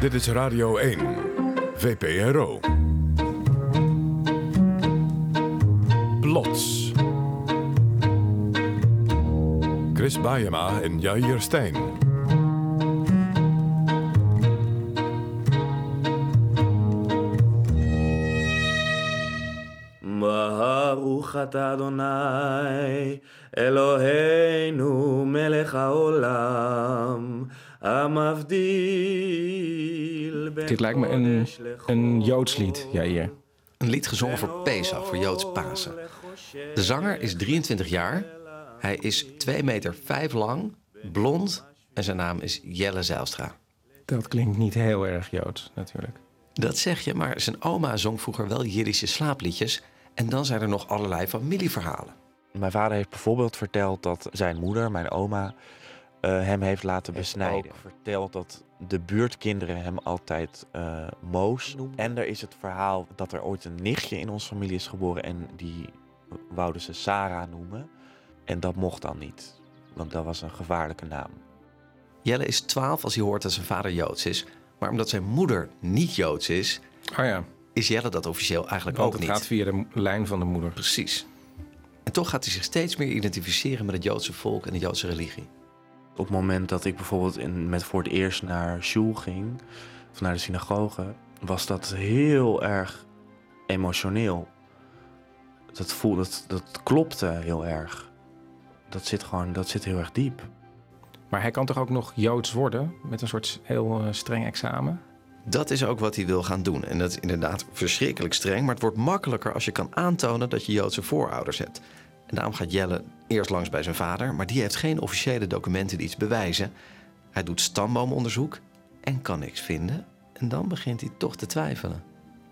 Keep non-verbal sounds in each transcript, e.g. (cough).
Dit is Radio 1, VPRO. Plots. Chris Baiema en Jair Stijn. ברוך אתה אדוני אלוהינו מלך העולם המבדיל בין dit lijkt me een, een Joods lied, Jair. Een lied gezongen voor Pesach, voor Joods Pasen. De zanger is 23 jaar. Hij is 2,5 meter lang, blond en zijn naam is Jelle Zijlstra. Dat klinkt niet heel erg Joods, natuurlijk. Dat zeg je, maar zijn oma zong vroeger wel Jiddische slaapliedjes. En dan zijn er nog allerlei familieverhalen. Mijn vader heeft bijvoorbeeld verteld dat zijn moeder, mijn oma, eh, hem heeft laten Heeft besnijden. ook verteld dat de buurtkinderen hem altijd eh, Moos noemden. En er is het verhaal dat er ooit een nichtje in onze familie is geboren en die wouden ze Sarah noemen. En dat mocht dan niet, want dat was een gevaarlijke naam. Jelle is 12 als hij hoort dat zijn vader Joods is. Maar omdat zijn moeder niet Joods is, Oh ja, is Jelle dat officieel eigenlijk want ook het niet. gaat via de lijn van de moeder. Precies. En toch gaat hij zich steeds meer identificeren met het Joodse volk en de Joodse religie. Op het moment dat ik bijvoorbeeld in, met voor het eerst naar shul ging, of naar de synagoge, was dat heel erg emotioneel. Dat, voel, dat, dat klopte heel erg. Dat zit gewoon, dat zit heel erg diep. Maar hij kan toch ook nog Joods worden met een soort heel eh, streng examen? Dat is ook wat hij wil gaan doen. En dat is inderdaad verschrikkelijk streng. Maar het wordt makkelijker als je kan aantonen dat je Joodse voorouders hebt. En daarom gaat Jelle eerst langs bij zijn vader. Maar die heeft geen officiële documenten die iets bewijzen. Hij doet stamboomonderzoek en kan niks vinden. En dan begint hij toch te twijfelen.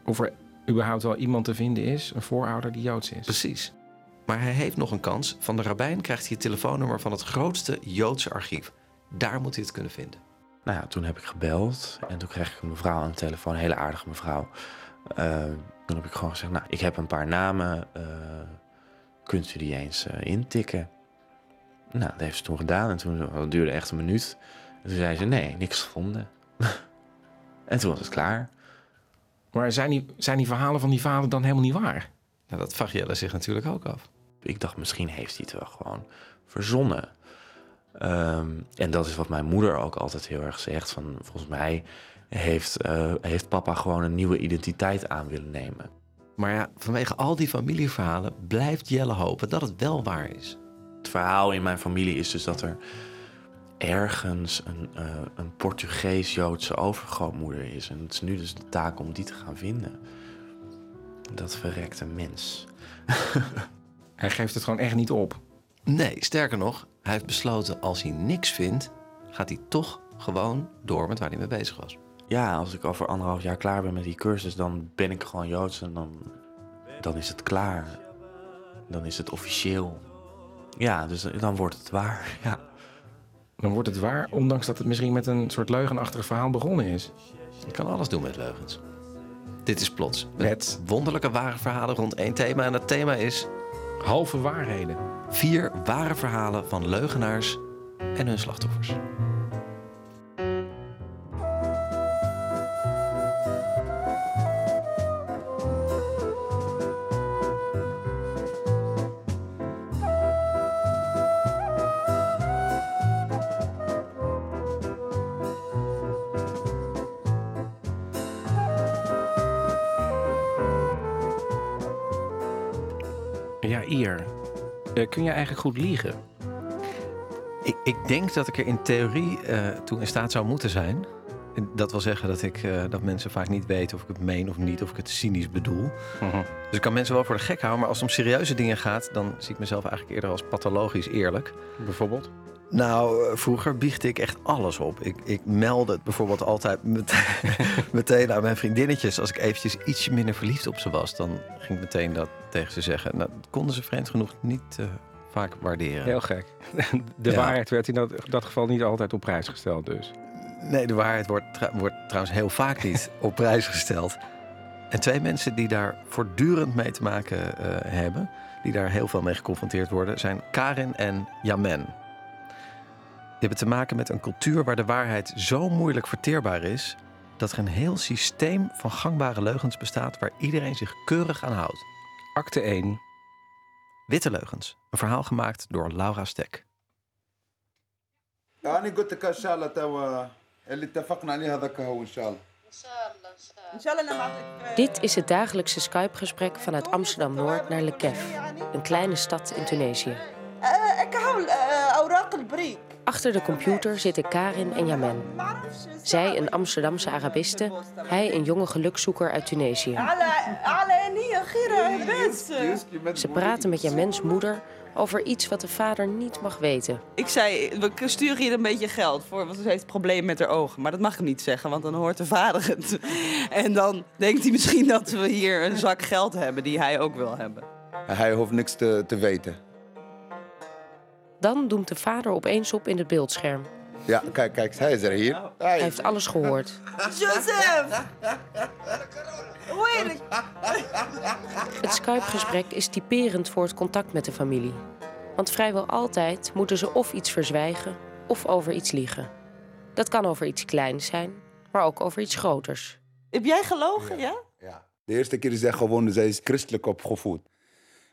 Of er überhaupt wel iemand te vinden is, een voorouder die Joods is? Precies. Maar hij heeft nog een kans. Van de rabbijn krijgt hij het telefoonnummer van het grootste Joodse archief. Daar moet hij het kunnen vinden. Nou ja, toen heb ik gebeld en toen kreeg ik een mevrouw aan de telefoon, een hele aardige mevrouw. Eh, toen heb ik gewoon gezegd, nou, ik heb een paar namen, eh, kunt u die eens eh, intikken? Nou, dat heeft ze toen gedaan en toen dat duurde echt een minuut. En toen zei ze, nee, niks gevonden. (laughs) en toen was het klaar. Maar zijn die, zijn die verhalen van die vader dan helemaal niet waar? Nou, dat vraagt Jelle zich natuurlijk ook af. Ik dacht, misschien heeft hij het wel gewoon verzonnen. Ehm, en dat is wat mijn moeder ook altijd heel erg zegt. Van, volgens mij heeft, eh, heeft papa gewoon een nieuwe identiteit aan willen nemen. Maar ja, vanwege al die familieverhalen blijft Jelle hopen dat het wel waar is. Het verhaal in mijn familie is dus dat er ergens een, eh, een Portugees-Joodse overgrootmoeder is. En het is nu dus de taak om die te gaan vinden. Dat verrekte mens. (laughs) Hij geeft het gewoon echt niet op. Nee, sterker nog, hij heeft besloten als hij niks vindt, gaat hij toch gewoon door met waar hij mee bezig was. Ja, als ik over anderhalf jaar klaar ben met die cursus, dan ben ik gewoon Joods en dan, dan is het klaar. Dan is het officieel. Ja, dus dan wordt het waar. (laughs) Ja. Dan wordt het waar, ondanks dat het misschien met een soort leugenachtig verhaal begonnen is. Je kan alles doen met leugens. Dit is plots. Met Wonderlijke ware verhalen rond één thema. En dat thema is halve waarheden. vier ware verhalen van leugenaars en hun slachtoffers. Eh, kun je eigenlijk goed liegen? Ik, ik denk dat ik er in theorie eh, toe in staat zou moeten zijn. En Dat wil zeggen dat, ik, eh, dat mensen vaak niet weten of ik het meen of niet, of ik het cynisch bedoel. Dus ik kan mensen wel voor de gek houden, maar als het om serieuze dingen gaat, dan zie ik mezelf eigenlijk eerder als pathologisch eerlijk. Bijvoorbeeld? Nou, vroeger biechtte ik echt alles op. Ik, ik meldde het bijvoorbeeld altijd met- (laughs) meteen aan mijn vriendinnetjes. Als ik eventjes ietsje minder verliefd op ze was, dan ging ik meteen dat tegen ze zeggen. Nou, dat konden ze vreemd genoeg niet eh, vaak waarderen. Heel gek. (laughs) De Ja. waarheid werd in dat, dat geval niet altijd op prijs gesteld dus. Nee, de waarheid wordt, tra- wordt trouwens heel vaak niet (laughs) op prijs gesteld. En twee mensen die daar voortdurend mee te maken eh, hebben, die daar heel veel mee geconfronteerd worden, zijn Karin en Jamen Die hebben te maken met een cultuur waar de waarheid zo moeilijk verteerbaar is, dat er een heel systeem van gangbare leugens bestaat waar iedereen zich keurig aan houdt. Acte 1. Witte leugens. Een verhaal gemaakt door Laura Stek. أنا قلت لك إن شاء الله توا اللي اتفقنا عليه هذاك هو إن شاء الله ان شاء الله انا معك Dit is het dagelijkse Skype-gesprek vanuit Amsterdam-Noord naar Le Kef, een kleine stad in Tunesië. Achter de computer zitten Karin en Jamen. Zij een Amsterdamse Arabiste, hij een jonge gelukzoeker uit Tunesië. Ze praten met Jamens moeder over iets wat de vader niet mag weten. Ik zei, we sturen hier een beetje geld voor, want ze heeft problemen met haar ogen. Maar dat mag ik niet zeggen, want dan hoort de vader het. En dan denkt hij misschien dat we hier een zak geld hebben die hij ook wil hebben. Hij hoeft niks te, te weten. Dan doemt de vader opeens op in het beeldscherm. Ja, kijk, kijk, hij is er hier. Hij heeft alles gehoord. Joseph! Het Skype-gesprek is typerend voor het contact met de familie. Want vrijwel altijd moeten ze of iets verzwijgen of over iets liegen. Dat kan over iets kleins zijn, maar ook over iets groters. heb jij gelogen, ja? Ja. De eerste keer is hij gewoon, zij is christelijk opgevoed.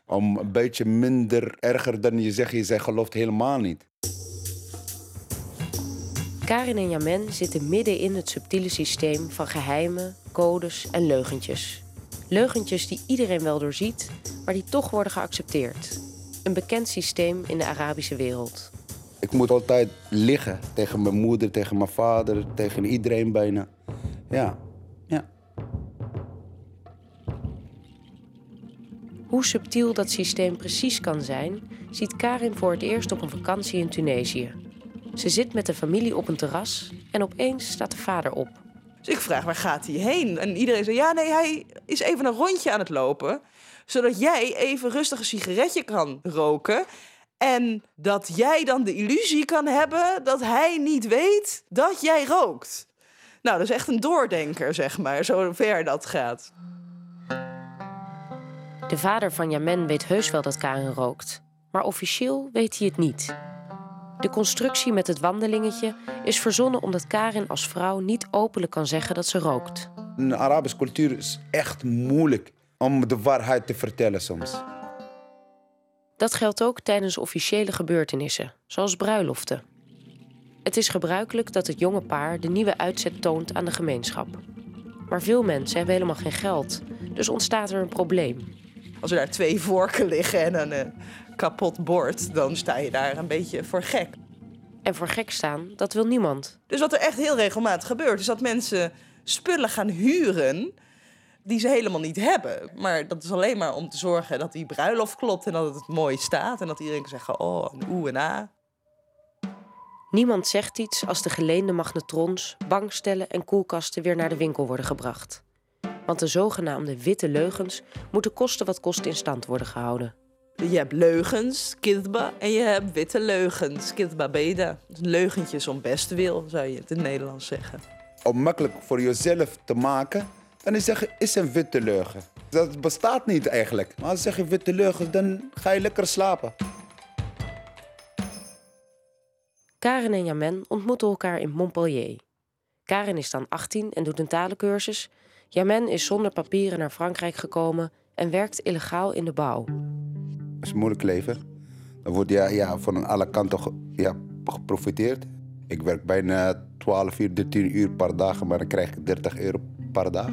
Om een beetje minder erger dan je zegt, je zij gelooft helemaal niet. Karin en Yamen zitten midden in het subtiele systeem van geheimen, codes en leugentjes. Leugentjes die iedereen wel doorziet, maar die toch worden geaccepteerd. Een bekend systeem in de Arabische wereld. Ik moet altijd liggen tegen mijn moeder, tegen mijn vader, tegen iedereen bijna. Ja. Hoe subtiel dat systeem precies kan zijn, ziet Karin voor het eerst op een vakantie in Tunesië. Ze zit met de familie op een terras en opeens staat de vader op. Dus ik vraag, waar gaat hij heen? En iedereen zegt, ja, nee, hij is even een rondje aan het lopen. Zodat jij even rustig een sigaretje kan roken. En dat jij dan de illusie kan hebben dat hij niet weet dat jij rookt. Nou, dat is echt een doordenker, zeg maar, zo ver dat gaat. De vader van Yamen weet heus wel dat Karin rookt, maar officieel weet hij het niet. De constructie met het wandelingetje is verzonnen omdat Karin als vrouw niet openlijk kan zeggen dat ze rookt. In de Arabische cultuur is echt moeilijk om de waarheid te vertellen soms. Dat geldt ook tijdens officiële gebeurtenissen, zoals bruiloften. Het is gebruikelijk dat het jonge paar de nieuwe uitzet toont aan de gemeenschap. Maar veel mensen hebben helemaal geen geld, dus ontstaat er een probleem. Als er daar twee (laughs) vorken liggen en een eh, kapot bord, dan sta je daar een beetje voor gek. En voor gek staan, dat wil niemand. Dus wat er echt heel regelmatig gebeurt, is dat mensen spullen gaan huren die ze helemaal niet hebben. Maar dat is alleen maar om te zorgen dat die bruiloft klopt en dat het mooi staat. En dat iedereen kan zeggen, oh, een oe en a. Niemand zegt iets als de geleende magnetrons, bankstellen en koelkasten weer naar de winkel worden gebracht. Want de zogenaamde witte leugens moeten kosten wat kost in stand worden gehouden. Je hebt leugens, kidba, en je hebt witte leugens, kidba beda. Leugentjes om best wil, zou je het in het Nederlands zeggen. Om makkelijk voor jezelf te maken, dan is zeggen, is een witte leugen. Dat bestaat niet eigenlijk. Maar als je zegt witte leugen, dan ga je lekker slapen. Karin en Yamen ontmoeten elkaar in Montpellier. Karin is dan 18 en doet een talencursus. Yamen is zonder papieren naar Frankrijk gekomen en werkt illegaal in de bouw. Het is een moeilijk leven. Dan wordt ja, ja, van alle kanten ja, geprofiteerd. Ik werk bijna 12 uur, 13 uur per dag, maar dan krijg ik 30 euro per dag.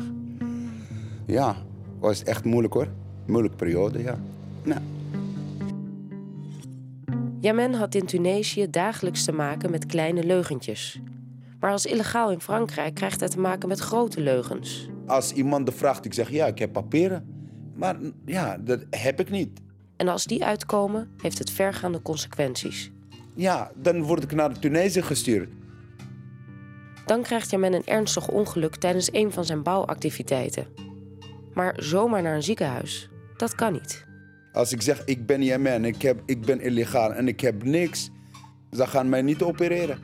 Ja, was echt moeilijk hoor. Moeilijke periode, ja. Nou, Yamen had in Tunesië dagelijks te maken met kleine leugentjes. Maar als illegaal in Frankrijk krijgt hij te maken met grote leugens. Als iemand de vraagt, ik zeg ja, ik heb papieren. Maar ja, dat heb ik niet. En als die uitkomen, heeft het vergaande consequenties. Ja, dan word ik naar Tunesië gestuurd. Dan krijgt Yamen een ernstig ongeluk tijdens een van zijn bouwactiviteiten. Maar zomaar naar een ziekenhuis, dat kan niet. Als ik zeg, ik ben Jemen, ik, heb, ik ben illegaal en ik heb niks, ze gaan mij niet opereren.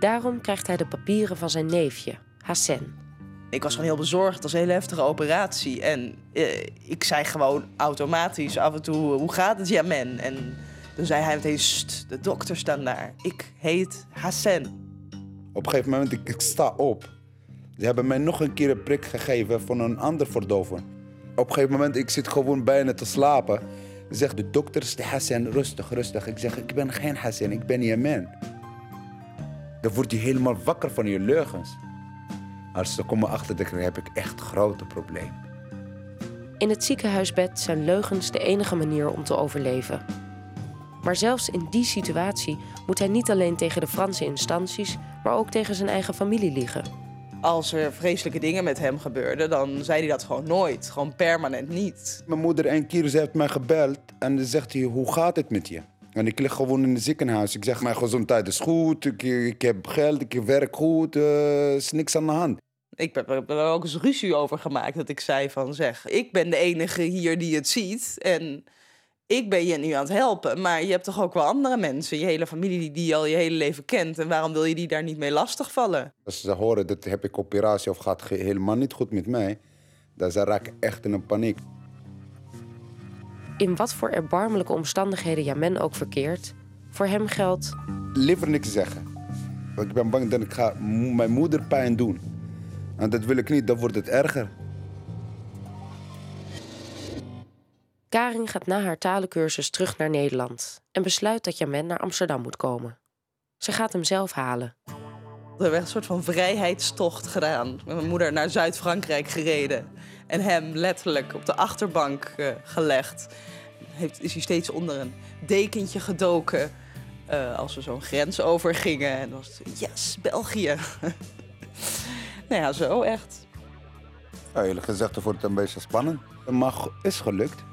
Daarom krijgt hij de papieren van zijn neefje, Hassan. Ik was gewoon heel bezorgd. Het was een hele heftige operatie. En eh, ik zei gewoon automatisch af en toe, hoe gaat het, Jamen? En toen zei hij meteen, "Sst, de dokter staat daar. Ik heet Hassan. Op een gegeven moment, ik, ik sta op. Ze hebben mij nog een keer een prik gegeven van een ander verdoven. Op een gegeven moment, ik zit gewoon bijna te slapen. Zegt de dokter, is de Hassan, rustig, rustig. Ik zeg, ik ben geen Hassan, ik ben Yemen. Dan word je helemaal wakker van je leugens. Als ze komen achter, dan heb ik echt grote problemen. In het ziekenhuisbed zijn leugens de enige manier om te overleven. Maar zelfs in die situatie moet hij niet alleen tegen de Franse instanties, maar ook tegen zijn eigen familie liegen. Als er vreselijke dingen met hem gebeurden, dan zei hij dat gewoon nooit. Gewoon permanent niet. Mijn moeder een keer, ze heeft mij gebeld en dan zegt hij, hoe gaat het met je? En ik lig gewoon in het ziekenhuis. Ik zeg, mijn gezondheid is goed, ik, ik heb geld, ik werk goed, er is niks aan de hand. Ik heb er ook eens ruzie over gemaakt. Dat ik zei van zeg, ik ben de enige hier die het ziet. En ik ben je nu aan het helpen. Maar je hebt toch ook wel andere mensen, je hele familie die, die je al je hele leven kent. En waarom wil je die daar niet mee lastigvallen? Als ze horen dat heb ik operatie of gaat helemaal niet goed met mij, dan ze raken echt in een paniek. In wat voor erbarmelijke omstandigheden Jamen ook verkeert, voor hem geldt: Liever niks zeggen. Want ik ben bang dat ik ga mijn moeder pijn doen. En dat wil ik niet, dan wordt het erger. Karin gaat na haar talencursus terug naar Nederland en besluit dat Jamen naar Amsterdam moet komen. Ze gaat hem zelf halen. We hebben echt een soort van vrijheidstocht gedaan. Met mijn moeder naar Zuid-Frankrijk gereden. En hem letterlijk op de achterbank eh, gelegd. Heeft, is hij steeds onder een dekentje gedoken. eh, als we zo'n grens overgingen. En dan was het, yes, België. (laughs) nou ja, zo echt. Ja, eerlijk gezegd, dan wordt het een beetje spannend. Maar is gelukt.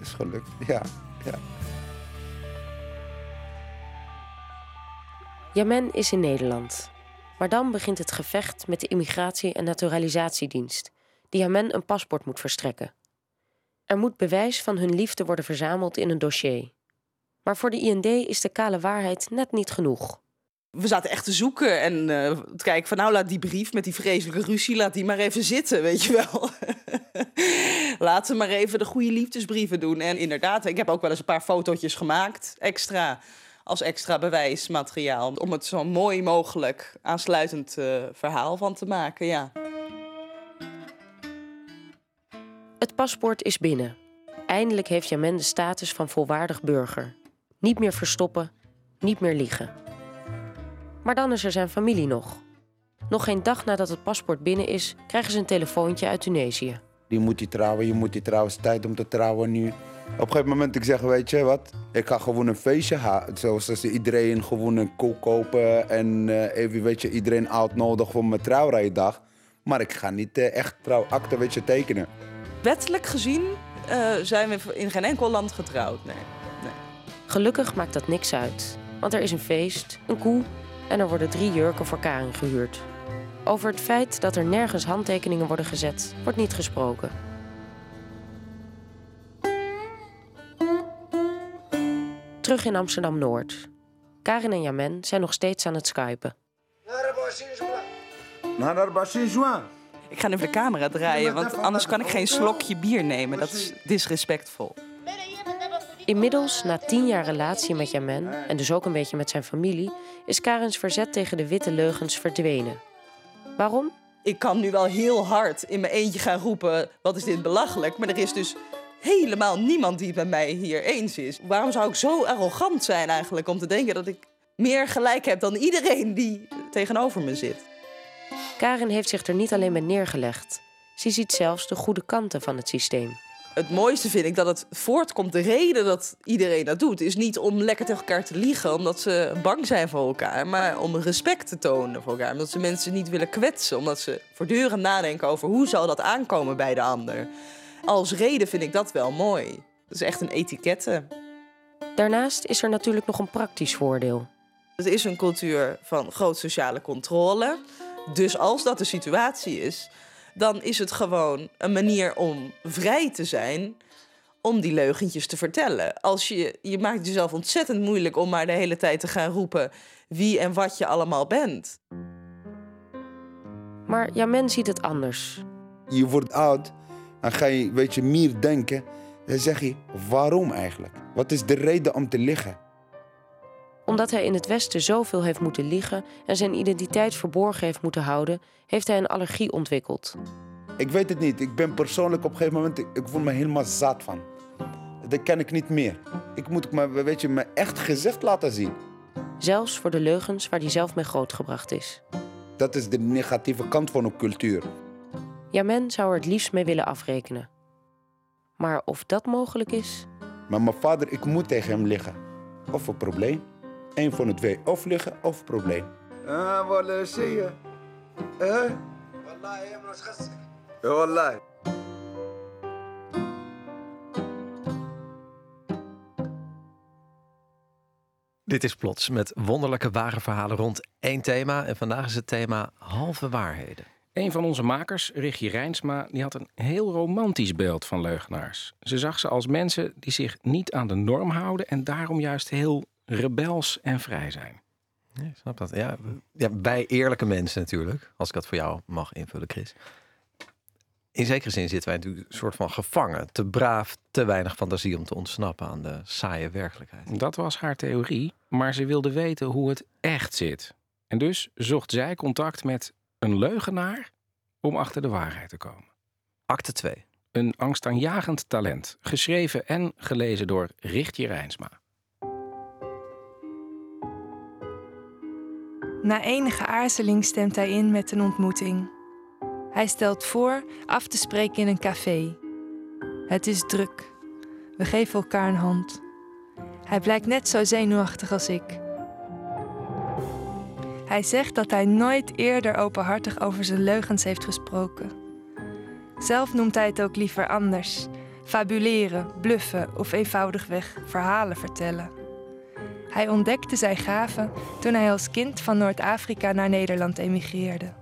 Is gelukt, ja. ja. Jamen is in Nederland. Maar dan begint het gevecht met de Immigratie- en Naturalisatiedienst, die Jamen een paspoort moet verstrekken. Er moet bewijs van hun liefde worden verzameld in een dossier. Maar voor de IND is de kale waarheid net niet genoeg. We zaten echt te zoeken en eh, te kijken van nou laat die brief met die vreselijke ruzie, laat die maar even zitten, weet je wel. (laughs) Laten we maar even de goede liefdesbrieven doen. En inderdaad, ik heb ook wel eens een paar fotootjes gemaakt, extra, als extra bewijsmateriaal. Om het zo mooi mogelijk aansluitend eh, verhaal van te maken, ja. Het paspoort is binnen. Eindelijk heeft Jamen de status van volwaardig burger. Niet meer verstoppen, niet meer liegen. Maar dan is er zijn familie nog. Nog geen dag nadat het paspoort binnen is, krijgen ze een telefoontje uit Tunesië. Je moet die trouwen, je moet die trouwen. Het is tijd om te trouwen nu. Op een gegeven moment ik zeg, weet je wat? Ik ga gewoon een feestje houden. Zoals als iedereen gewoon een koek kopen. En eh, even, weet je, iedereen uitnodigen voor mijn trouwrijdag. Maar ik ga niet eh, echt trouwakte, weet je, tekenen. Wettelijk gezien eh, zijn we in geen enkel land getrouwd, nee. nee. Gelukkig maakt dat niks uit, want er is een feest, een koe en er worden drie jurken voor Karin gehuurd. Over het feit dat er nergens handtekeningen worden gezet, wordt niet gesproken. Terug in Amsterdam Noord. Karin en Jamen zijn nog steeds aan het skypen. Naar de Bassin Ik ga even de camera draaien, want anders kan ik geen slokje bier nemen. Dat is disrespectvol. Inmiddels, na tien jaar relatie met Jamen en dus ook een beetje met zijn familie, is Karins verzet tegen de witte leugens verdwenen. Waarom? Ik kan nu wel heel hard in mijn eentje gaan roepen: wat is dit belachelijk? Maar er is dus helemaal niemand die het met mij hier eens is. Waarom zou ik zo arrogant zijn eigenlijk om te denken dat ik meer gelijk heb dan iedereen die tegenover me zit? Karin heeft zich er niet alleen bij neergelegd. Ze ziet zelfs de goede kanten van het systeem. Het mooiste vind ik dat het voortkomt. De reden dat iedereen dat doet, is niet om lekker tegen elkaar te liegen, omdat ze bang zijn voor elkaar, maar om respect te tonen voor elkaar. Omdat ze mensen niet willen kwetsen, omdat ze voortdurend nadenken over hoe zal dat aankomen bij de ander. Als reden vind ik dat wel mooi. Dat is echt een etikette. Daarnaast is er natuurlijk nog een praktisch voordeel. Het is een cultuur van groot sociale controle. Dus als dat de situatie is, dan is het gewoon een manier om vrij te zijn om die leugentjes te vertellen. Als je, je maakt jezelf ontzettend moeilijk om maar de hele tijd te gaan roepen wie en wat je allemaal bent. Maar Jamen ziet het anders. Je wordt oud en ga je, weet je, meer denken. Dan zeg je, waarom eigenlijk? Wat is de reden om te liggen? Omdat hij in het Westen zoveel heeft moeten liegen en zijn identiteit verborgen heeft moeten houden, heeft hij een allergie ontwikkeld. Ik weet het niet. Ik ben persoonlijk op een gegeven moment, ik, voel me helemaal zat van. Dat ken ik niet meer. Ik moet me, weet je, mijn echt gezicht laten zien. Zelfs voor de leugens waar hij zelf mee grootgebracht is. Dat is de negatieve kant van een cultuur. Jamen zou er het liefst mee willen afrekenen. Maar of dat mogelijk is? Maar mijn vader, ik moet tegen hem liggen. Of een probleem. Eén van de twee. Of liggen of een probleem. Ah, wat zie je? Eh? Ja, wallahi. Dit is Plots met wonderlijke ware verhalen rond één thema. En vandaag is het thema halve waarheden. Een van onze makers, Richie Rijnsma, die had een heel romantisch beeld van leugenaars. Ze zag ze als mensen die zich niet aan de norm houden en daarom juist heel rebels en vrij zijn. Ja, ik snap dat. Ja, ja, bij eerlijke mensen natuurlijk. Als ik dat voor jou mag invullen, Chris. In zekere zin zitten wij natuurlijk een soort van gevangen. Te braaf, te weinig fantasie om te ontsnappen aan de saaie werkelijkheid. Dat was haar theorie, maar ze wilde weten hoe het echt zit. En dus zocht zij contact met een leugenaar om achter de waarheid te komen. Acte 2. Een angstaanjagend talent, geschreven en gelezen door Richtje Rijnsma. Na enige aarzeling stemt hij in met een ontmoeting. Hij stelt voor af te spreken in een café. Het is druk. We geven elkaar een hand. Hij blijkt net zo zenuwachtig als ik. Hij zegt dat hij nooit eerder openhartig over zijn leugens heeft gesproken. Zelf noemt hij het ook liever anders: fabuleren, bluffen of eenvoudigweg verhalen vertellen. Hij ontdekte zijn gaven toen hij als kind van Noord-Afrika naar Nederland emigreerde.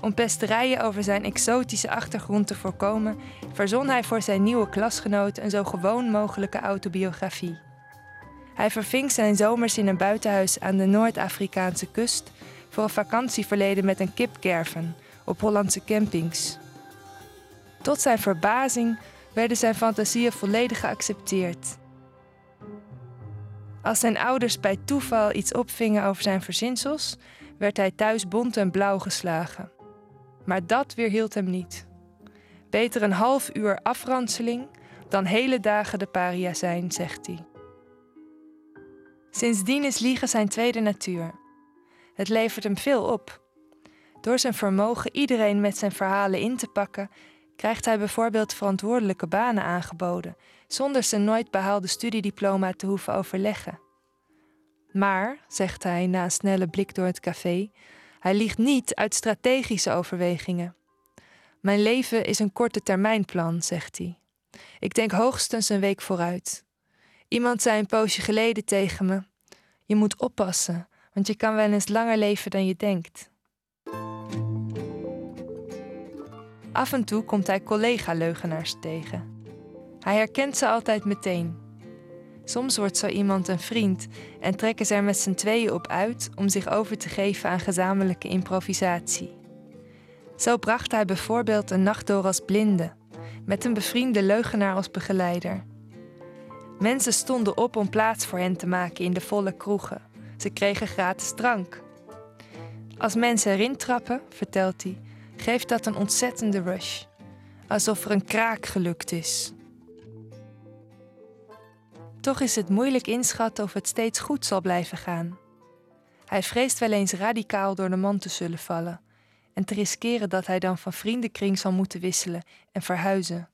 Om pesterijen over zijn exotische achtergrond te voorkomen, verzon hij voor zijn nieuwe klasgenoten een zo gewoon mogelijke autobiografie. Hij verving zijn zomers in een buitenhuis aan de Noord-Afrikaanse kust voor een vakantieverleden met een kipkerven op Hollandse campings. Tot zijn verbazing werden zijn fantasieën volledig geaccepteerd. Als zijn ouders bij toeval iets opvingen over zijn verzinsels, werd hij thuis bont en blauw geslagen. Maar dat weerhield hem niet. Beter een half uur afranseling dan hele dagen de paria zijn, zegt hij. Sindsdien is liegen zijn tweede natuur. Het levert hem veel op. Door zijn vermogen iedereen met zijn verhalen in te pakken, krijgt hij bijvoorbeeld verantwoordelijke banen aangeboden, zonder zijn nooit behaalde studiediploma te hoeven overleggen. Maar, zegt hij na een snelle blik door het café, hij liegt niet uit strategische overwegingen. Mijn leven is een korte termijnplan, zegt hij. Ik denk hoogstens een week vooruit. Iemand zei een poosje geleden tegen me: Je moet oppassen, want je kan wel eens langer leven dan je denkt. Af en toe komt hij collega-leugenaars tegen. Hij herkent ze altijd meteen. Soms wordt zo iemand een vriend en trekken ze er met z'n tweeën op uit om zich over te geven aan gezamenlijke improvisatie. Zo bracht hij bijvoorbeeld een nacht door als blinde, met een bevriende leugenaar als begeleider. Mensen stonden op om plaats voor hen te maken in de volle kroegen. Ze kregen gratis drank. Als mensen erin trappen, vertelt hij, geeft dat een ontzettende rush. Alsof er een kraak gelukt is. Toch is het moeilijk inschatten of het steeds goed zal blijven gaan. Hij vreest wel eens radicaal door de man te zullen vallen en te riskeren dat hij dan van vriendenkring zal moeten wisselen en verhuizen.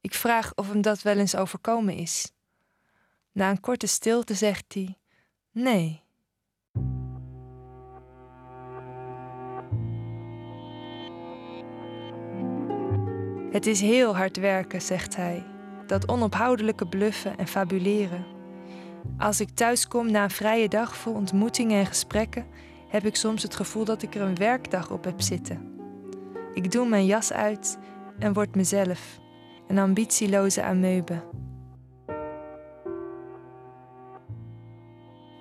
Ik vraag of hem dat wel eens overkomen is. Na een korte stilte zegt hij: Nee. Het is heel hard werken, zegt hij. Dat onophoudelijke bluffen en fabuleren. Als ik thuis kom na een vrije dag vol ontmoetingen en gesprekken, heb ik soms het gevoel dat ik er een werkdag op heb zitten. Ik doe mijn jas uit en word mezelf, een ambitieloze ameube.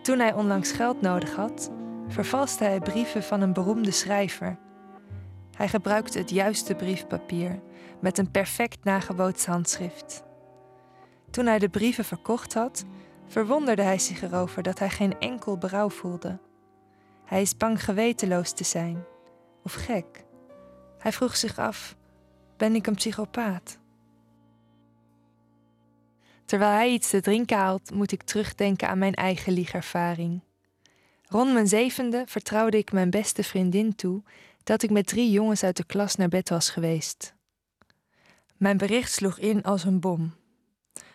Toen hij onlangs geld nodig had, vervalste hij brieven van een beroemde schrijver. Hij gebruikte het juiste briefpapier met een perfect nagebootst handschrift. Toen hij de brieven verkocht had, verwonderde hij zich erover dat hij geen enkel berouw voelde. Hij is bang gewetenloos te zijn. Of gek. Hij vroeg zich af: ben ik een psychopaat? Terwijl hij iets te drinken haalt, moet ik terugdenken aan mijn eigen liegervaring. Rond mijn zevende vertrouwde ik mijn beste vriendin toe dat ik met drie jongens uit de klas naar bed was geweest. Mijn bericht sloeg in als een bom.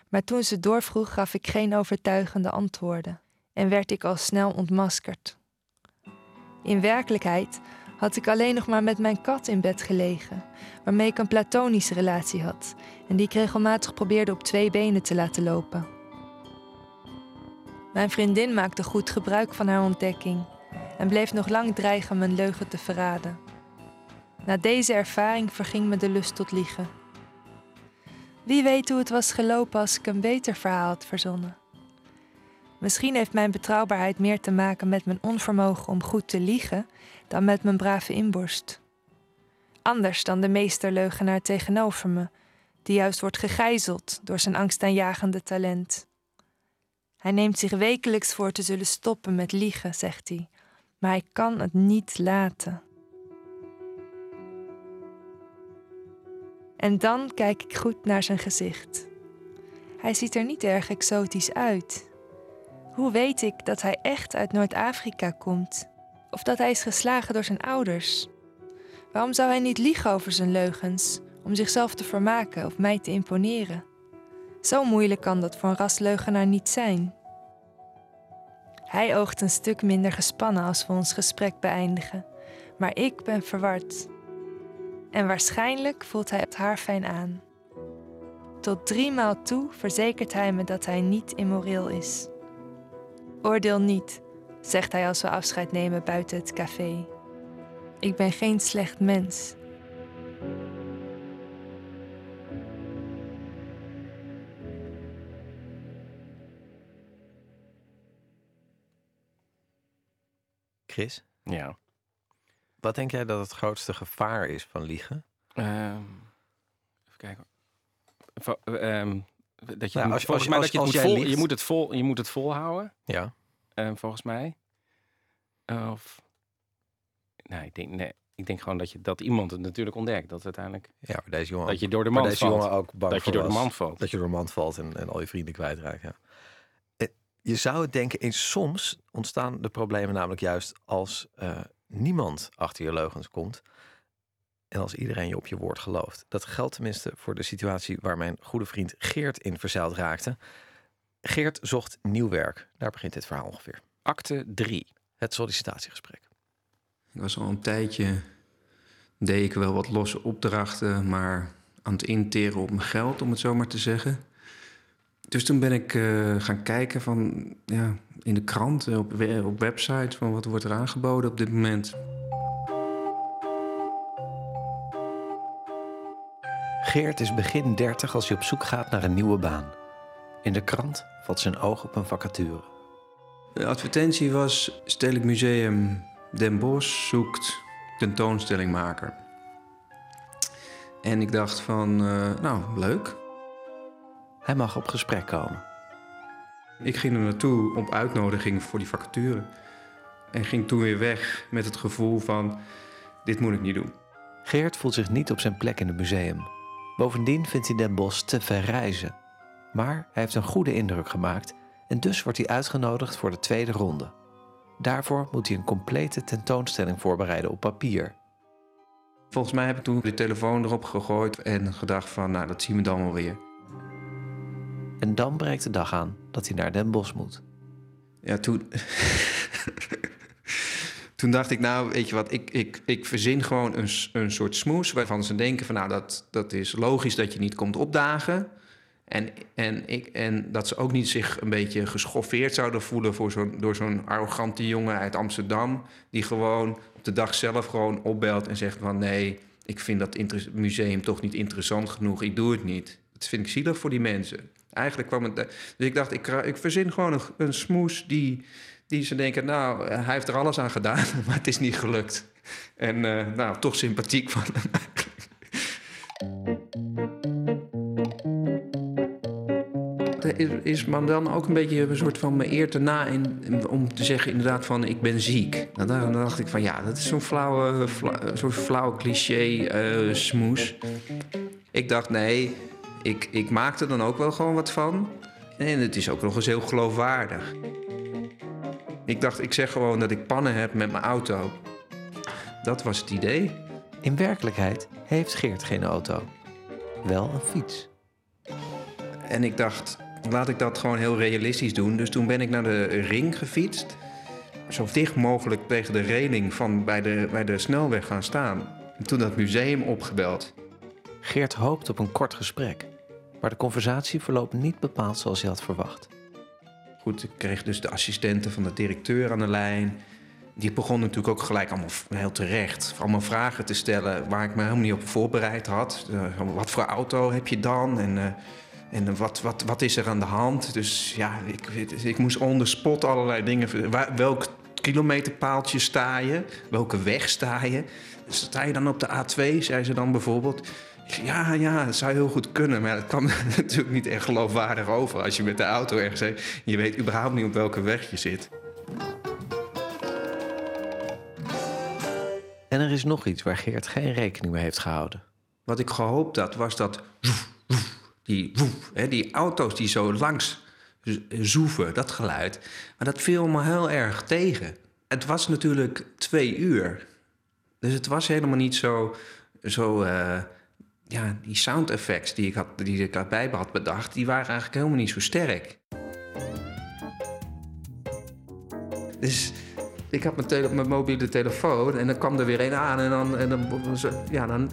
Maar toen ze doorvroeg, gaf ik geen overtuigende antwoorden en werd ik al snel ontmaskerd. In werkelijkheid had ik alleen nog maar met mijn kat in bed gelegen, waarmee ik een platonische relatie had en die ik regelmatig probeerde op twee benen te laten lopen. Mijn vriendin maakte goed gebruik van haar ontdekking en bleef nog lang dreigen mijn leugen te verraden. Na deze ervaring verging me de lust tot liegen. Wie weet hoe het was gelopen als ik een beter verhaal had verzonnen. Misschien heeft mijn betrouwbaarheid meer te maken met mijn onvermogen om goed te liegen dan met mijn brave inborst. Anders dan de meesterleugenaar tegenover me, die juist wordt gegijzeld door zijn angstaanjagende talent. Hij neemt zich wekelijks voor te zullen stoppen met liegen, zegt hij, maar hij kan het niet laten. En dan kijk ik goed naar zijn gezicht. Hij ziet er niet erg exotisch uit. Hoe weet ik dat hij echt uit Noord-Afrika komt? Of dat hij is geslagen door zijn ouders? Waarom zou hij niet liegen over zijn leugens, om zichzelf te vermaken of mij te imponeren? Zo moeilijk kan dat voor een rasleugenaar niet zijn. Hij oogt een stuk minder gespannen als we ons gesprek beëindigen, maar ik ben verward. En waarschijnlijk voelt hij het haar fijn aan. Tot drie maal toe verzekert hij me dat hij niet immoreel is. Oordeel niet, zegt hij als we afscheid nemen buiten het café. Ik ben geen slecht mens. Chris, Ja. Wat denk jij dat het grootste gevaar is van liegen? Ehm, even kijken. Vo- ehm, dat je, Nou, als- volgens als- mij als- dat je, het moet vol, je moet het vol, je moet het volhouden. Ja. ehm, volgens mij. Of, nou, ik denk, nee, ik denk gewoon dat, je, dat iemand het natuurlijk ontdekt. Dat uiteindelijk, Ja, maar deze jongen, dat je door de man deze valt. jongen ook bang dat je door de man valt. Dat je door de mand valt en, en al je vrienden kwijtraakt. Ja. Eh, Je zou het denken, eens soms ontstaan de problemen namelijk juist als eh, niemand achter je leugens komt. En als iedereen je op je woord gelooft. Dat geldt tenminste voor de situatie waar mijn goede vriend Geert in verzeild raakte. Geert zocht nieuw werk. Daar begint dit verhaal ongeveer. Acte 3. Het sollicitatiegesprek. Ik was al een tijdje, deed ik wel wat losse opdrachten, maar aan het interen op mijn geld, om het zo maar te zeggen. Dus toen ben ik eh, gaan kijken van, ja, in de krant, eh, op, op websites, van wat wordt er aangeboden op dit moment. Geert is begin 30 als hij op zoek gaat naar een nieuwe baan. In de krant valt zijn oog op een vacature. De advertentie was, Stedelijk Museum Den Bosch zoekt tentoonstellingmaker. En ik dacht van, eh, nou, leuk. Hij mag op gesprek komen. Ik ging er naartoe op uitnodiging voor die vacature. En ging toen weer weg met het gevoel van, dit moet ik niet doen. Geert voelt zich niet op zijn plek in het museum. Bovendien vindt hij Den Bosch te ver reizen. Maar hij heeft een goede indruk gemaakt en dus wordt hij uitgenodigd voor de tweede ronde. Daarvoor moet hij een complete tentoonstelling voorbereiden op papier. Volgens mij heb ik toen de telefoon erop gegooid en gedacht van, nou, dat zien we dan wel weer. En dan breekt de dag aan dat hij naar Den Bosch moet. Ja, toen... (laughs) toen dacht ik, nou, weet je wat, ik, ik, ik verzin gewoon een, een soort smoes... waarvan ze denken van, nou, dat, dat is logisch dat je niet komt opdagen... En, en, ik, en dat ze ook niet zich een beetje geschoffeerd zouden voelen voor zo'n, door zo'n arrogante jongen uit Amsterdam. Die gewoon op de dag zelf gewoon opbelt en zegt van nee, ik vind dat museum toch niet interessant genoeg. Ik doe het niet. Dat vind ik zielig voor die mensen. Eigenlijk kwam het. Dus ik dacht, ik, ik verzin gewoon een, een smoes die, die ze denken, nou, hij heeft er alles aan gedaan, (laughs) maar het is niet gelukt. En eh, nou, toch sympathiek van hem. De is, man dan ook een beetje een soort van me eer te na in, om te zeggen inderdaad van ik ben ziek. Nou, dan, dacht ik van ja, dat is zo'n flauwe, flauwe cliché eh, smoes. Ik dacht nee, ik, ik maak er dan ook wel gewoon wat van. En het is ook nog eens heel geloofwaardig. Ik dacht, ik zeg gewoon dat ik pannen heb met mijn auto. Dat was het idee. In werkelijkheid heeft Geert geen auto. Wel een fiets. En ik dacht, laat ik dat gewoon heel realistisch doen. Dus toen ben ik naar de ring gefietst. Zo dicht mogelijk tegen de reling van bij de, bij de snelweg gaan staan. En toen dat museum opgebeld. Geert hoopt op een kort gesprek. Maar de conversatie verloopt niet bepaald zoals hij had verwacht. Goed, ik kreeg dus de assistenten van de directeur aan de lijn. Die begon natuurlijk ook gelijk allemaal heel terecht. Allemaal vragen te stellen waar ik me helemaal niet op voorbereid had. Eh, wat voor auto heb je dan? En, eh, en wat, wat, wat is er aan de hand? Dus ja, ik, ik moest on spot allerlei dingen... welk kilometerpaaltje sta je? Welke weg sta je? Sta je dan op de A2, zei ze dan bijvoorbeeld. Ja, ja, dat zou heel goed kunnen. Maar dat kwam (laughs) natuurlijk niet echt geloofwaardig over... als je met de auto ergens heen... je weet überhaupt niet op welke weg je zit. En er is nog iets waar Geert geen rekening mee heeft gehouden. Wat ik gehoopt had, was dat... die, die auto's die zo langs zoeven, dat geluid. Maar dat viel me heel erg tegen. Het was natuurlijk twee uur. Dus het was helemaal niet zo... zo eh, ja, die sound effects die ik, had, die ik erbij had bedacht... die waren eigenlijk helemaal niet zo sterk. Dus ik had mijn, tele- mijn mobiele telefoon en dan kwam er weer een aan en dan, en dan, ja, dan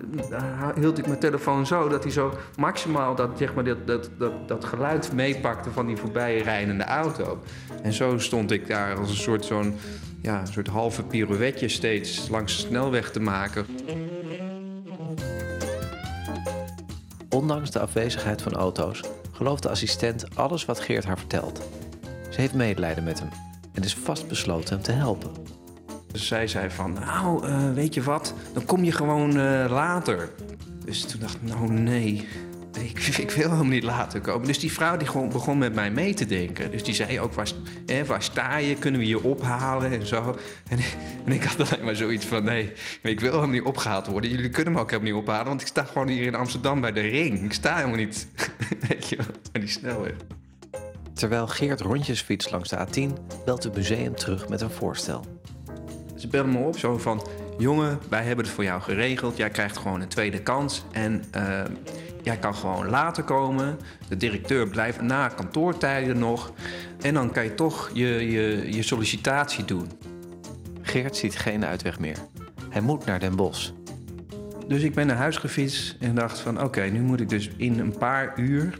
hield ik mijn telefoon zo dat hij zo maximaal dat, zeg maar, dat, dat, dat, dat geluid meepakte van die voorbij rijdende auto. En zo stond ik daar als een soort, zo'n, ja, een soort halve pirouetje steeds langs de snelweg te maken. Ondanks de afwezigheid van auto's gelooft de assistent alles wat Geert haar vertelt. Ze heeft medelijden met hem en is vastbesloten hem te helpen. Dus zij zei van, nou, eh, weet je wat, dan kom je gewoon eh, later. Dus toen dacht ik, nou nee, ik, (laughs) ik wil helemaal niet later komen. Dus die vrouw die gewoon begon met mij mee te denken. Dus die zei ook, waar, hè, waar sta je, kunnen we je ophalen en zo. En, (laughs) en ik had alleen maar zoiets van, nee, ik wil helemaal niet opgehaald worden. Jullie kunnen me ook helemaal niet ophalen, want ik sta gewoon hier in Amsterdam bij de ring. Ik sta helemaal niet, (laughs) weet je wel, die snelweg. Terwijl Geert rondjes fietst langs de A10, belt het museum terug met een voorstel. Ze bellen me op zo van... jongen, wij hebben het voor jou geregeld. Jij krijgt gewoon een tweede kans. En eh, jij kan gewoon later komen. De directeur blijft na kantoortijden nog. En dan kan je toch je, je, je sollicitatie doen. Geert ziet geen uitweg meer. Hij moet naar Den Bosch. Dus ik ben naar huis gefietst en dacht van... oké, nu moet ik dus in een paar uur...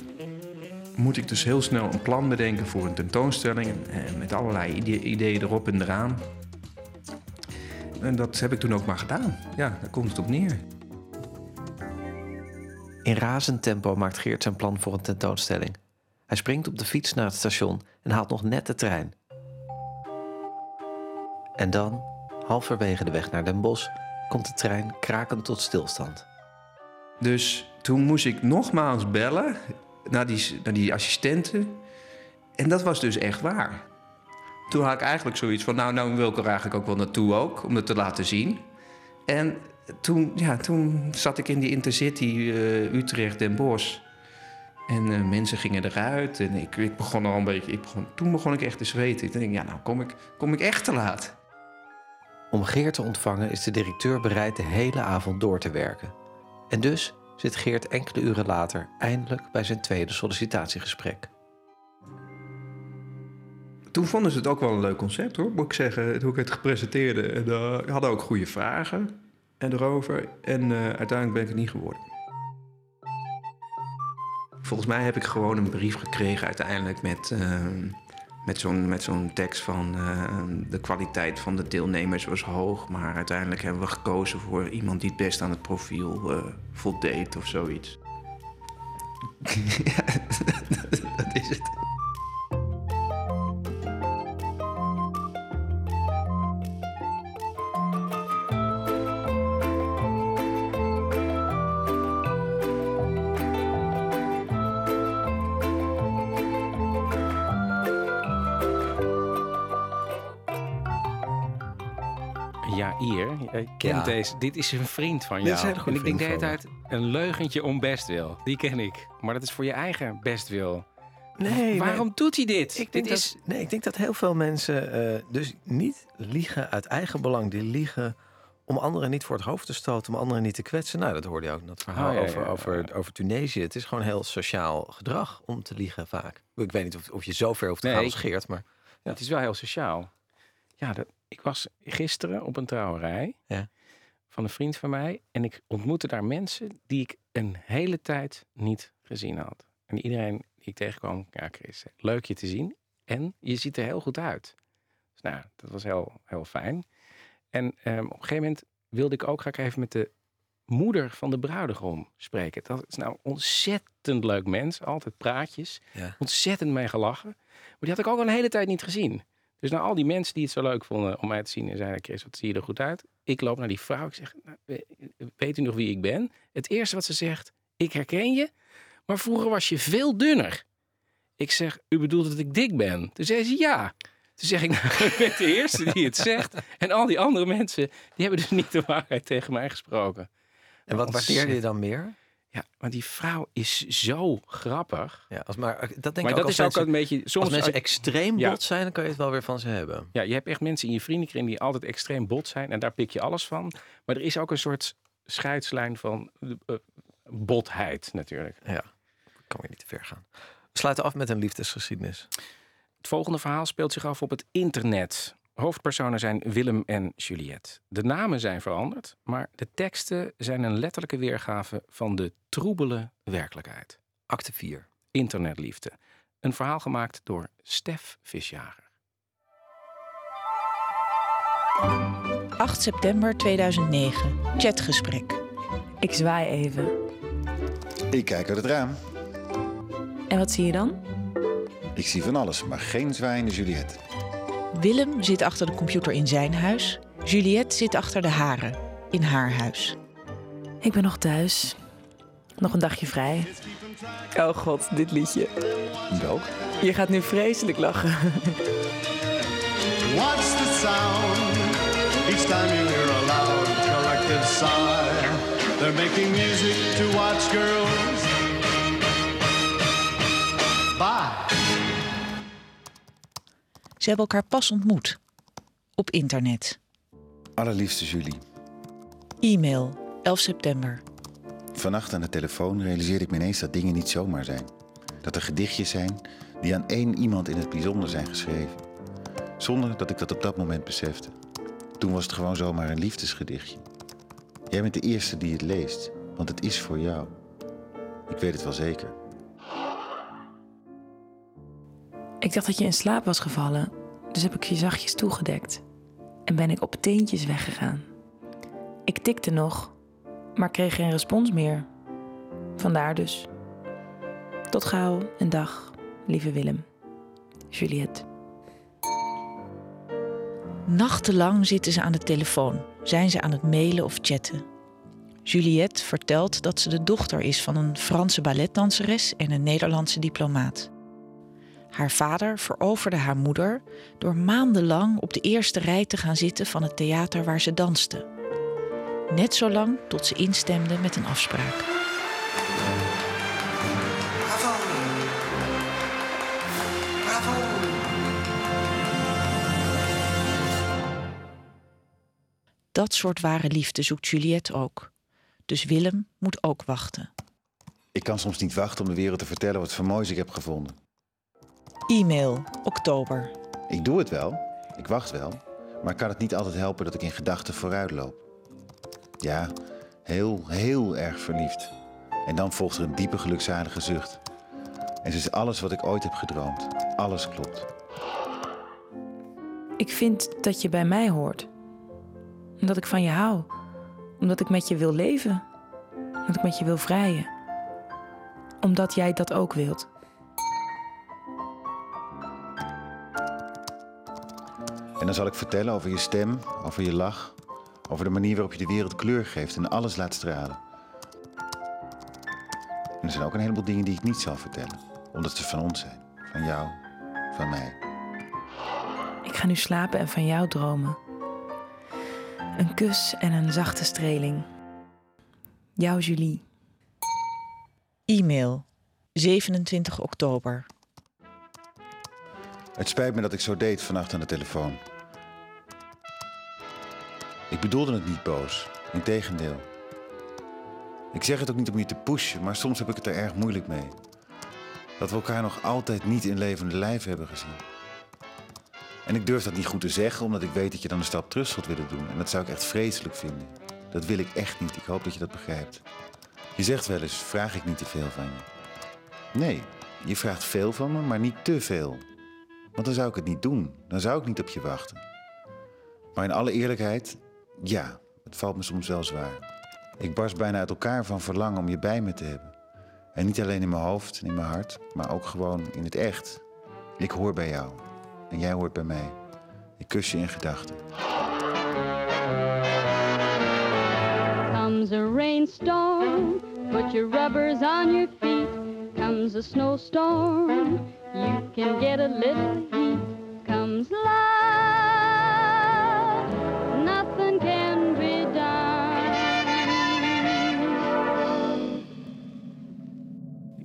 moet ik dus heel snel een plan bedenken voor een tentoonstelling... En met allerlei ide- ideeën erop en eraan. En dat heb ik toen ook maar gedaan. Ja, daar komt het op neer. In razend tempo maakt Geert zijn plan voor een tentoonstelling. Hij springt op de fiets naar het station en haalt nog net de trein. En dan, halverwege de weg naar Den Bosch, komt de trein krakend tot stilstand. Dus toen moest ik nogmaals bellen naar die, naar die assistenten. En dat was dus echt waar. Toen had ik eigenlijk zoiets van, nou, nou wil ik er eigenlijk ook wel naartoe ook, om het te laten zien. En toen, ja, toen zat ik in die Intercity eh, Utrecht-Den Bosch. En eh, mensen gingen eruit en ik, ik begon al een beetje... Ik begon, toen begon ik echt te zweten. Ik denk, ja, nou kom ik, kom ik echt te laat. Om Geert te ontvangen is de directeur bereid de hele avond door te werken. En dus zit Geert enkele uren later eindelijk bij zijn tweede sollicitatiegesprek. Toen vonden ze het ook wel een leuk concept, hoor, moet ik zeggen, hoe ik het gepresenteerde. En uh, hadden ook goede vragen en erover. En uh, uiteindelijk ben ik het niet geworden. Volgens mij heb ik gewoon een brief gekregen uiteindelijk met, uh, met zo'n tekst van uh, de kwaliteit van de deelnemers was hoog. Maar uiteindelijk hebben we gekozen voor iemand die het best aan het profiel uh, voldeed of zoiets. (laughs) ja, dat is het. Je kent Ja. deze. Dit is een vriend van Dit is jou. hele goede en ik denk de hele tijd een leugentje om bestwil. Die ken ik. Maar dat is voor je eigen bestwil. Nee, Waarom doet hij dit? Ik dit denk, is... dat, nee, ik denk dat heel veel mensen eh, dus niet liegen uit eigen belang. Die liegen om anderen niet voor het hoofd te stoten, om anderen niet te kwetsen. Nou, dat hoorde je ook in dat verhaal Oh, ja, ja, over, ja, over, over Tunesië. Het is gewoon heel sociaal gedrag om te liegen vaak. Ik weet niet of, of je zo ver hoeft te Nee, gaan als Geert, maar... Het is wel heel sociaal. Ja, dat, ik was gisteren op een trouwerij Ja. van een vriend van mij. En ik ontmoette daar mensen die ik een hele tijd niet gezien had. En iedereen die ik tegenkwam, ja Chris, leuk je te zien. En je ziet er heel goed uit. Dus nou, dat was heel, heel fijn. En ehm, op een gegeven moment wilde ik ook graag even met de moeder van de bruidegom spreken. Dat is nou ontzettend leuk mens. Altijd praatjes. Ja. Ontzettend mee gelachen. Maar die had ik ook al een hele tijd niet gezien. Dus naar al die mensen die het zo leuk vonden om mij te zien en zeiden: Chris, wat zie je er goed uit? Ik loop naar die vrouw. Ik zeg: nou, we- Weet u nog wie ik ben? Het eerste wat ze zegt: Ik herken je, maar vroeger was je veel dunner. Ik zeg: U bedoelt dat ik dik ben? Toen zei ze: Ja. Toen zeg ik: Nou, (laughs) ik ben de eerste die het zegt. En al die andere mensen, die hebben dus niet de waarheid tegen mij gesproken. En wat waardeerde je dan meer? Ja, maar die vrouw is zo grappig. Ja, als, maar eh, dat denk maar ik dat ook is ook mensen, een beetje... Soms als mensen uit- extreem Ja. bot zijn, dan kan je het wel weer van ze hebben. Ja, je hebt echt mensen in je vriendenkring die altijd extreem bot zijn. En daar pik je alles van. Maar er is ook een soort scheidslijn van eh, botheid natuurlijk. Ja, kan weer niet te ver gaan. We sluiten af met een liefdesgeschiedenis. Het volgende verhaal speelt zich af op het internet. Hoofdpersonen zijn Willem en Juliette. De namen zijn veranderd, maar de teksten zijn een letterlijke weergave van de troebele werkelijkheid. Acte 4. Internetliefde. Een verhaal gemaakt door Stef Visjager. 8 september 2009. Chatgesprek. Ik zwaai even. Ik kijk uit het raam. En wat zie je dan? Ik zie van alles, maar geen zwaaiende Juliette. Willem zit achter de computer in zijn huis. Juliette zit achter de haren in haar huis. Ik ben nog thuis. Nog een dagje vrij. Oh god, dit liedje. Welk? Je gaat nu vreselijk lachen. What's the sound? Each time you hear a loud collective sigh. They're making music to watch girls. Ze hebben elkaar pas ontmoet. Op internet. Allerliefste Julie. E-mail 11 september. Vannacht aan de telefoon realiseerde ik me ineens dat dingen niet zomaar zijn. Dat er gedichtjes zijn die aan één iemand in het bijzonder zijn geschreven. Zonder dat ik dat op dat moment besefte. Toen was het gewoon zomaar een liefdesgedichtje. Jij bent de eerste die het leest, want het is voor jou. Ik weet het wel zeker. Ik dacht dat je in slaap was gevallen, dus heb ik je zachtjes toegedekt. En ben ik op teentjes weggegaan. Ik tikte nog, maar kreeg geen respons meer. Vandaar dus. Tot gauw en dag, lieve Willem. Juliette. Nachtenlang zitten ze aan de telefoon. Zijn ze aan het mailen of chatten. Juliette vertelt dat ze de dochter is van een Franse balletdanseres en een Nederlandse diplomaat. Haar vader veroverde haar moeder door maandenlang op de eerste rij te gaan zitten van het theater waar ze danste. Net zolang tot ze instemde met een afspraak. Dat soort ware liefde zoekt Juliette ook. Dus Willem moet ook wachten. Ik kan soms niet wachten om de wereld te vertellen wat voor moois ik heb gevonden. E-mail, oktober. Ik doe het wel, ik wacht wel, maar kan het niet altijd helpen dat ik in gedachten vooruit loop. Ja, heel, heel erg verliefd. En dan volgt er een diepe gelukzalige zucht. En ze is alles wat ik ooit heb gedroomd. Alles klopt. Ik vind dat je bij mij hoort. Omdat ik van je hou. Omdat ik met je wil leven. Omdat ik met je wil vrijen. Omdat jij dat ook wilt. En dan zal ik vertellen over je stem, over je lach, over de manier waarop je de wereld kleur geeft en alles laat stralen. En er zijn ook een heleboel dingen die ik niet zal vertellen, omdat ze van ons zijn. Van jou, van mij. Ik ga nu slapen en van jou dromen. Een kus en een zachte streling. Jouw Julie. E-mail 27 oktober. Het spijt me dat ik zo deed vannacht aan de telefoon. Ik bedoelde het niet boos. Integendeel. Ik zeg het ook niet om je te pushen, maar soms heb ik het er erg moeilijk mee. Dat we elkaar nog altijd niet in levende lijf hebben gezien. En ik durf dat niet goed te zeggen, omdat ik weet dat je dan een stap terug zult willen doen. En dat zou ik echt vreselijk vinden. Dat wil ik echt niet. Ik hoop dat je dat begrijpt. Je zegt wel eens, vraag ik niet te veel van je. Nee, je vraagt veel van me, maar niet te veel. Want dan zou ik het niet doen. Dan zou ik niet op je wachten. Maar in alle eerlijkheid, ja, het valt me soms wel zwaar. Ik barst bijna uit elkaar van verlangen om je bij me te hebben. En niet alleen in mijn hoofd en in mijn hart, maar ook gewoon in het echt. Ik hoor bij jou en jij hoort bij mij. Ik kus je in gedachten. Comes a rainstorm, put your rubbers on your feet. Comes a snowstorm, you can get a little heat. Comes love,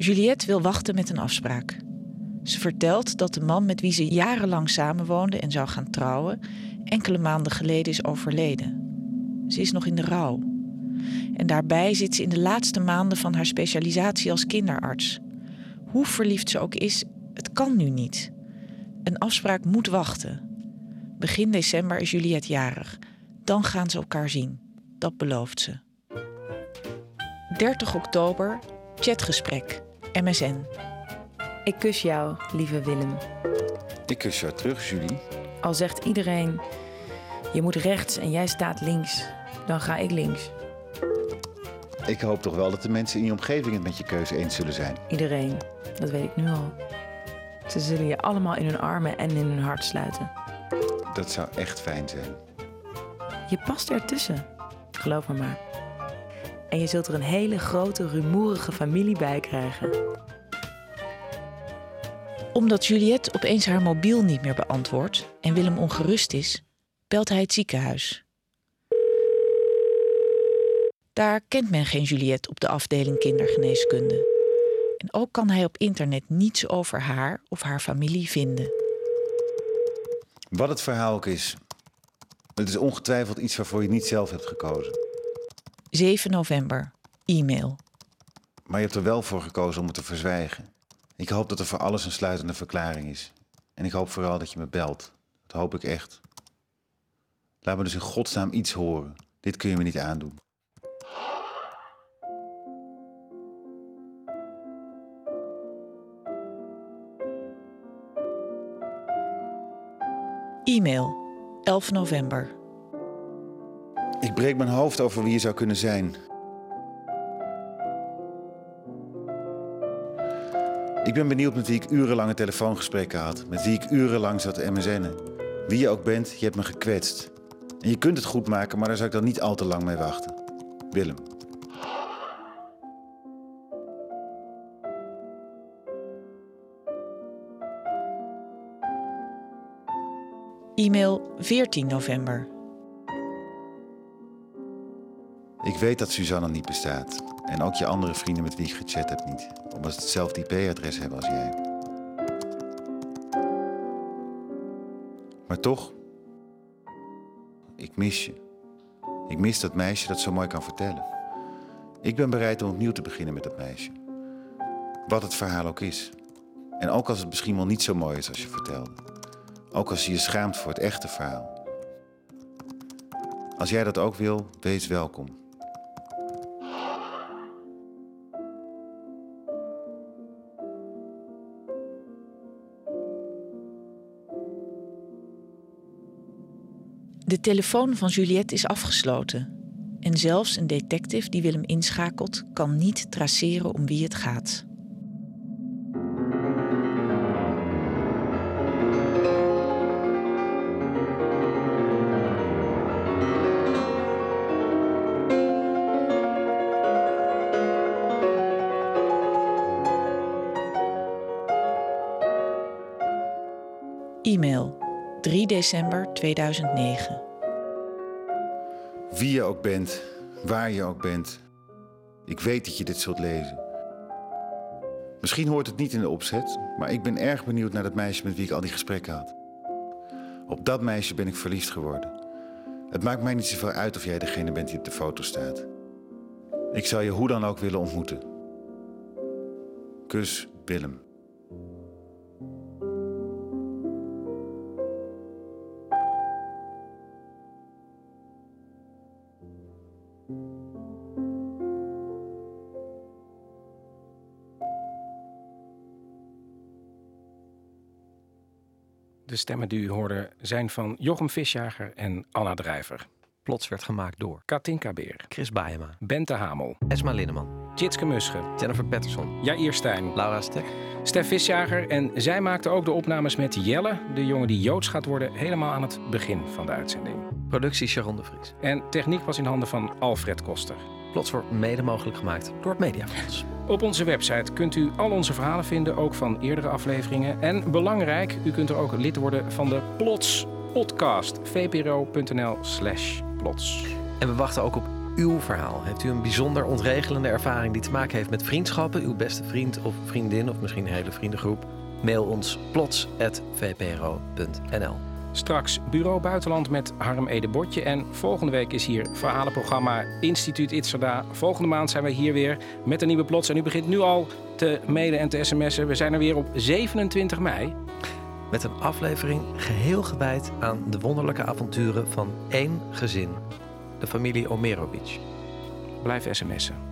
Juliette wil wachten met een afspraak. Ze vertelt dat de man met wie ze jarenlang samenwoonde en zou gaan trouwen, enkele maanden geleden is overleden. Ze is nog in de rouw. En daarbij zit ze in de laatste maanden van haar specialisatie als kinderarts. Hoe verliefd ze ook is, het kan nu niet. Een afspraak moet wachten. Begin december is Juliette jarig. Dan gaan ze elkaar zien. Dat belooft ze. 30 oktober, chatgesprek, MSN. Ik kus jou, lieve Willem. Ik kus jou terug, Julie. Al zegt iedereen, je moet rechts en jij staat links, dan ga ik links. Ik hoop toch wel dat de mensen in je omgeving het met je keuze eens zullen zijn. Iedereen, dat weet ik nu al. Ze zullen je allemaal in hun armen en in hun hart sluiten. Dat zou echt fijn zijn. Je past ertussen, geloof me maar. En je zult er een hele grote, rumoerige familie bij krijgen. Omdat Juliette opeens haar mobiel niet meer beantwoordt en Willem ongerust is, belt hij het ziekenhuis. Daar kent men geen Juliette op de afdeling kindergeneeskunde. En ook kan hij op internet niets over haar of haar familie vinden. Wat het verhaal ook is, het is ongetwijfeld iets waarvoor je niet zelf hebt gekozen. 7 november, e-mail. Maar je hebt er wel voor gekozen om het te verzwijgen. Ik hoop dat er voor alles een sluitende verklaring is. En ik hoop vooral dat je me belt. Dat hoop ik echt. Laat me dus in godsnaam iets horen. Dit kun je me niet aandoen. E-mail, 11 november. Ik breek mijn hoofd over wie je zou kunnen zijn. Ik ben benieuwd met wie ik urenlange telefoongesprekken had. Met wie ik urenlang zat te MSN'en. Wie je ook bent, je hebt me gekwetst. En je kunt het goed maken, maar daar zou ik dan niet al te lang mee wachten. Willem. E-mail 14 november. Ik weet dat Suzanne niet bestaat. En ook je andere vrienden met wie ik gechat heb niet. Omdat ze hetzelfde IP-adres hebben als jij. Maar toch, ik mis je. Ik mis dat meisje dat zo mooi kan vertellen. Ik ben bereid om opnieuw te beginnen met dat meisje. Wat het verhaal ook is. En ook als het misschien wel niet zo mooi is als je vertelde. Ook als je je schaamt voor het echte verhaal. Als jij dat ook wil, wees welkom. De telefoon van Juliette is afgesloten. En zelfs een detective die Willem inschakelt, kan niet traceren om wie het gaat. December 2009. Wie je ook bent, waar je ook bent. Ik weet dat je dit zult lezen. Misschien hoort het niet in de opzet, maar ik ben erg benieuwd naar dat meisje met wie ik al die gesprekken had. Op dat meisje ben ik verliefd geworden. Het maakt mij niet zoveel uit of jij degene bent die op de foto staat. Ik zou je hoe dan ook willen ontmoeten. Kus Willem. Stemmen die u hoorde zijn van Jochem Visjager en Anna Drijver. Plots werd gemaakt door Katinka Beer, Chris Baeyema, Bente Hamel, Esma Linneman, Jitske Musche, Jennifer Patterson, Jair Stijn, Laura Stek, Stef Visjager. En zij maakten ook de opnames met Jelle, de jongen die Joods gaat worden, helemaal aan het begin van de uitzending. productie Sharon de Vries. En techniek was in handen van Alfred Koster. Plots wordt mede mogelijk gemaakt door het Mediafonds. Op onze website kunt u al onze verhalen vinden, ook van eerdere afleveringen. En belangrijk, u kunt er ook lid worden van de Plots podcast. vpro.nl slash plots. En we wachten ook op uw verhaal. Heeft u een bijzonder ontregelende ervaring die te maken heeft met vriendschappen, uw beste vriend of vriendin of misschien een hele vriendengroep? Mail ons plots.vpro.nl. Straks Bureau Buitenland met Harm Ede Botje. En volgende week is hier verhalenprogramma Instituut Itzerda. Volgende maand zijn we hier weer met een nieuwe plots. En u begint nu al te mailen en te sms'en. We zijn er weer op 27 mei. Met een aflevering geheel gewijd aan de wonderlijke avonturen van één gezin. De familie Omerovic. Blijf sms'en.